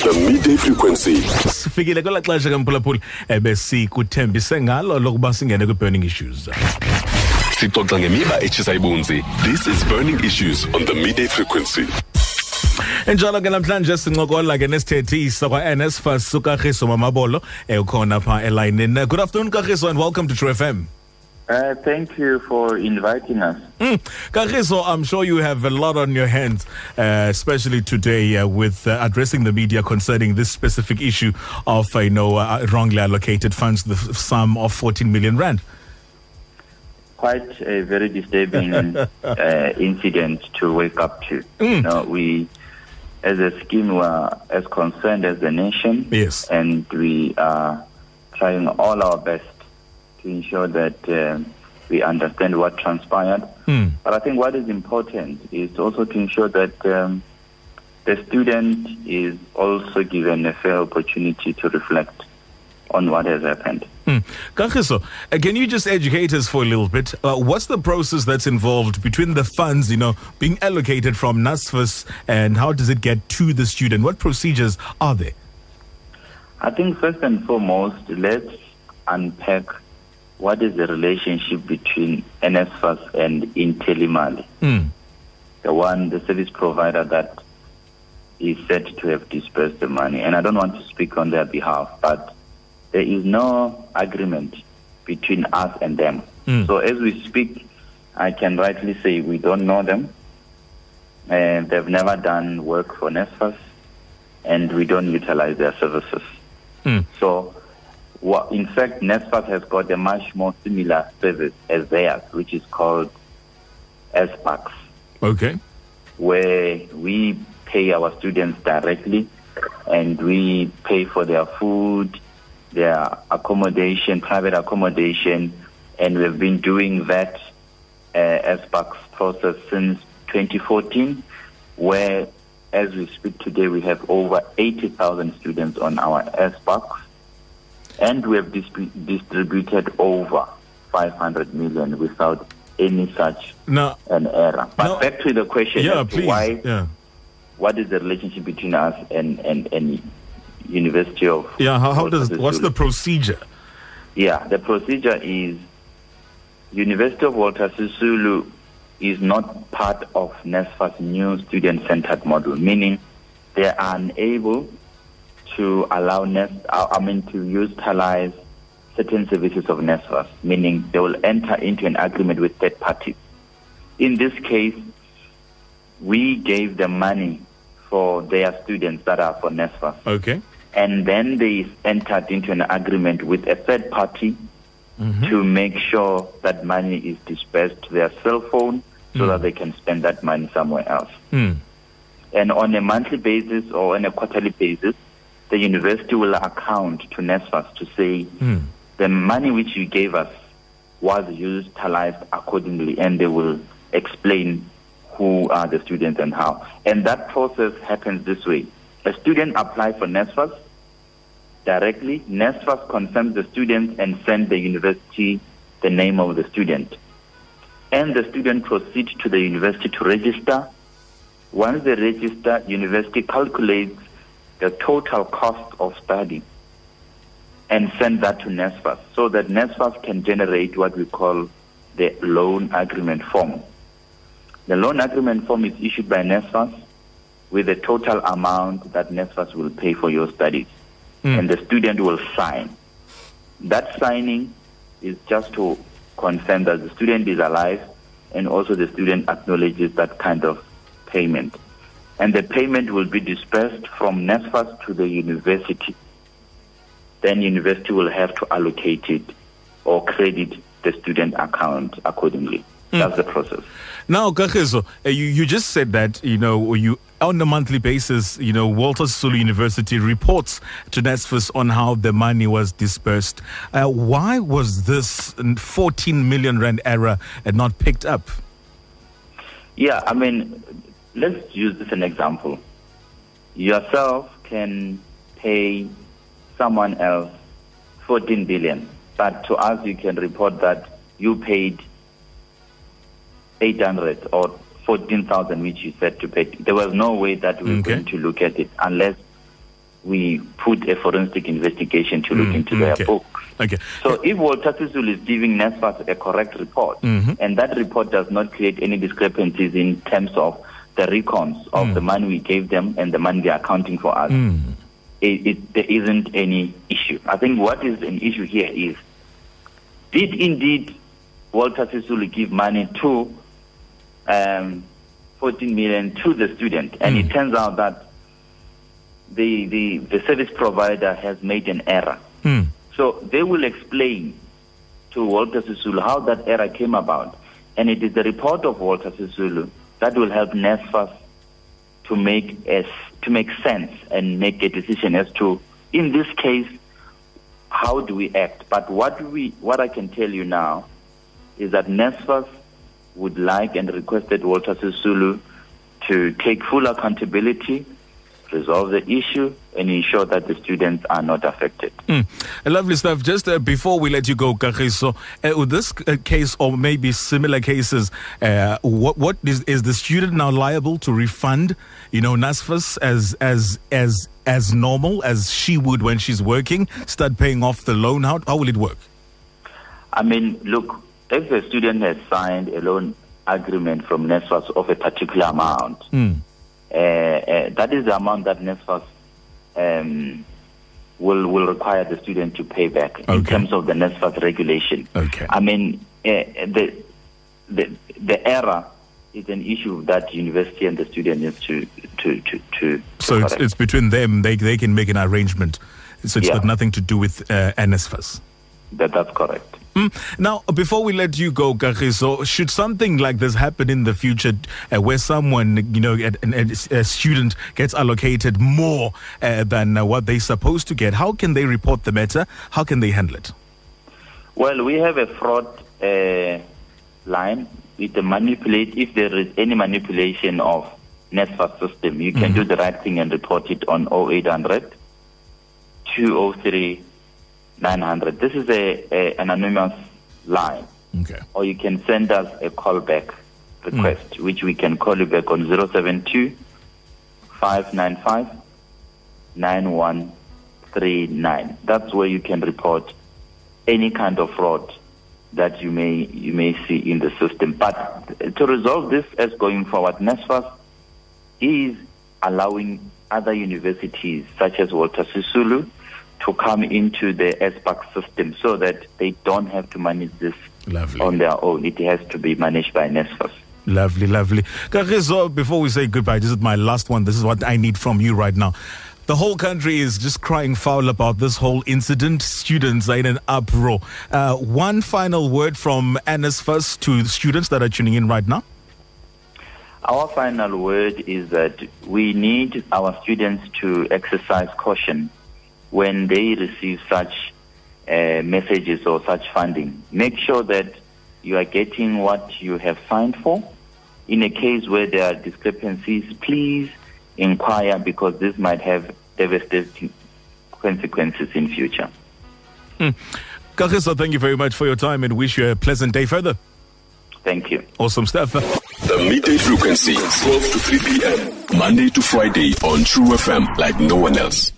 The midday frequency. sifikile kwela xesha kamphulaphuli ebesikuthembise ngalo lokuba singene kwi-burning issues Sixoxa ngemiba etshisa ibunzi. This is burning issues on the midday frequency. enjalo ke namhlanje sincokola ke nesithethisa kwa-nsfas ukarhiso mamabolo ukhona pha elayinini good afternoon karhiso and welcome to true fm Uh, thank you for inviting us. Mm. Kagiso, I'm sure you have a lot on your hands, uh, especially today uh, with uh, addressing the media concerning this specific issue of, uh, you know, uh, wrongly allocated funds, the f- sum of 14 million rand. Quite a very disturbing uh, incident to wake up to. You know, we, as a scheme, were as concerned as the nation, Yes. and we are trying all our best to ensure that um we understand what transpired. Hmm. But I think what is important is also to ensure that um, the student is also given a fair opportunity to reflect on what has happened. Uh, can you just educate us for a little bit? Uh, what's the process that's involved between the funds, you know, being allocated from NSFAS and how does it get to the student? What procedures are there? I think first and foremost, let's unpack what is the relationship between NSFAS and Intellimali, Hmm. the one, the service provider that is said to have dispersed the money. And I don't want to speak on their behalf, but there is no agreement between us and them. Mm. So as we speak, I can rightly say we don't know them. And they've never done work for NSFAS, and we don't utilize their services. Hmm. So, wha- in fact, NSFAS has got a much more similar service as theirs, which is called SPACs, Okay. where we pay our students directly and we pay for their food, their accommodation, private accommodation, and we've been doing that uh, SPACs process since 2014, where as we speak today, we have over 80,000 students on our SPACs, and we have disp- distributed over 500 million without any such Now, an error. But No. back to the question yeah, please. why, Yeah. what is the relationship between us and, and, and University of Yeah, how, how does, what's the procedure? Yeah, the procedure is University of Walter Sisulu is not part of NESFA's new student-centered model, meaning they are unable to allow NES, I mean, to utilize certain services of NSFAS, meaning they will enter into an agreement with third parties. In this case, we gave them money for their students that are for NSFAS Okay. and then they entered into an agreement with a third party to make sure that money is dispersed to their cell phone so that they can spend that money somewhere else. Hmm. And on a monthly basis or on a quarterly basis, the university will account to NSFAS to say Hmm. the money which you gave us was utilized accordingly, and they will explain who are the students and how. And that process happens this way: a student applies for NSFAS directly. NSFAS confirms the student and sends the university the name of the student, and the student proceeds to the university to register. Once they register, university calculates the total cost of study and send that to NSFAS so that NSFAS can generate what we call the loan agreement form. The loan agreement form is issued by NSFAS with the total amount that NSFAS will pay for your studies. Hmm. And the student will sign. That signing is just to confirm that the student is alive and also the student acknowledges that kind of payment. And the payment will be dispersed from NSFAS to the university then university will have to allocate it or credit the student account accordingly. That's the process. Now, Kagiso, uh, you, you just said that, you know, you on a monthly basis, you know, Walter Sisulu University reports to NSFAS on how the money was dispersed. Uh, why was this 14 million rand error not picked up? Yeah, I mean, let's use this as an example. Yourself can pay someone else 14 billion, but to us you can report that you paid 800 or 14,000, which you said to pay. There was no way that we were Okay. going to look at it unless we put a forensic investigation to look Mm, into their okay. books. Okay. So if Walter Sisulu is giving NSFAS a correct report, Mhm. and that report does not create any discrepancies in terms of the recons of the money we gave them and the money they are accounting for us, Mm. it, it, there isn't any issue. I think what is an issue here is, did indeed Walter Sisulu give money to um, 14 million to the student? And it turns out that the, the, the service provider has made an error. Mm. So they will explain to Walter Sisulu how that error came about. And it is the report of Walter Sisulu that will help NSFAS to make as to make sense and make a decision as to in this case how do we act. But what we what I can tell you now is that NSFAS would like and requested Walter Sisulu to take full accountability, resolve the issue, and ensure that the students are not affected. Mm. Lovely stuff. Just uh, before we let you go, Kagiso, uh, with this uh, case or maybe similar cases, uh, what what is is the student now liable to refund, you know, NSFAS as as as as normal as she would when she's working? Start paying off the loan. How how will it work? I mean, look, if a student has signed a loan agreement from NSFAS of a particular amount, Mm. Uh, uh, that is the amount that NSFAS um, will will require the student to pay back in terms of the NSFAS regulation. Okay. I mean, uh, the, the the error is an issue that university and the student needs to to to to. So it's, it's between them. They they can make an arrangement. So it's Yeah. got nothing to do with uh, NSFAS. that that's correct. Mm. Now, before we let you go, Kagiso, should something like this happen in the future, uh, where someone, you know, a, a, a student gets allocated more uh, than uh, what they're supposed to get, how can they report the matter? How can they handle it? Well, we have a fraud uh, line with the manipulate. If there is any manipulation of NSFAS system, you can do the right thing and report it on 0800 203 900. This is a, a an anonymous line, Okay. or you can send us a callback request, hmm. which we can call you back on 072 595 9139. That's where you can report any kind of fraud that you may you may see in the system. But to resolve this as going forward, NSFAS is allowing other universities such as Walter Sisulu to come into the SPAC system so that they don't have to manage this Lovely. on their own. It has to be managed by NSFAS. Lovely, lovely. Kagiso, before we say goodbye, this is my last one. This is what I need from you right now. The whole country is just crying foul about this whole incident. Students are in an uproar. Uh, one final word from NSFAS to students that are tuning in right now. Our final word is that we need our students to exercise caution when they receive such uh, messages or such funding. Make sure that you are getting what you have signed for. In a case where there are discrepancies, please inquire because this might have devastating consequences in future. Kagiso, thank you very much for your time and wish you a pleasant day further. Thank you. Awesome stuff. The midday frequency, 12 to 3 p.m. Monday to Friday on True FM like no one else.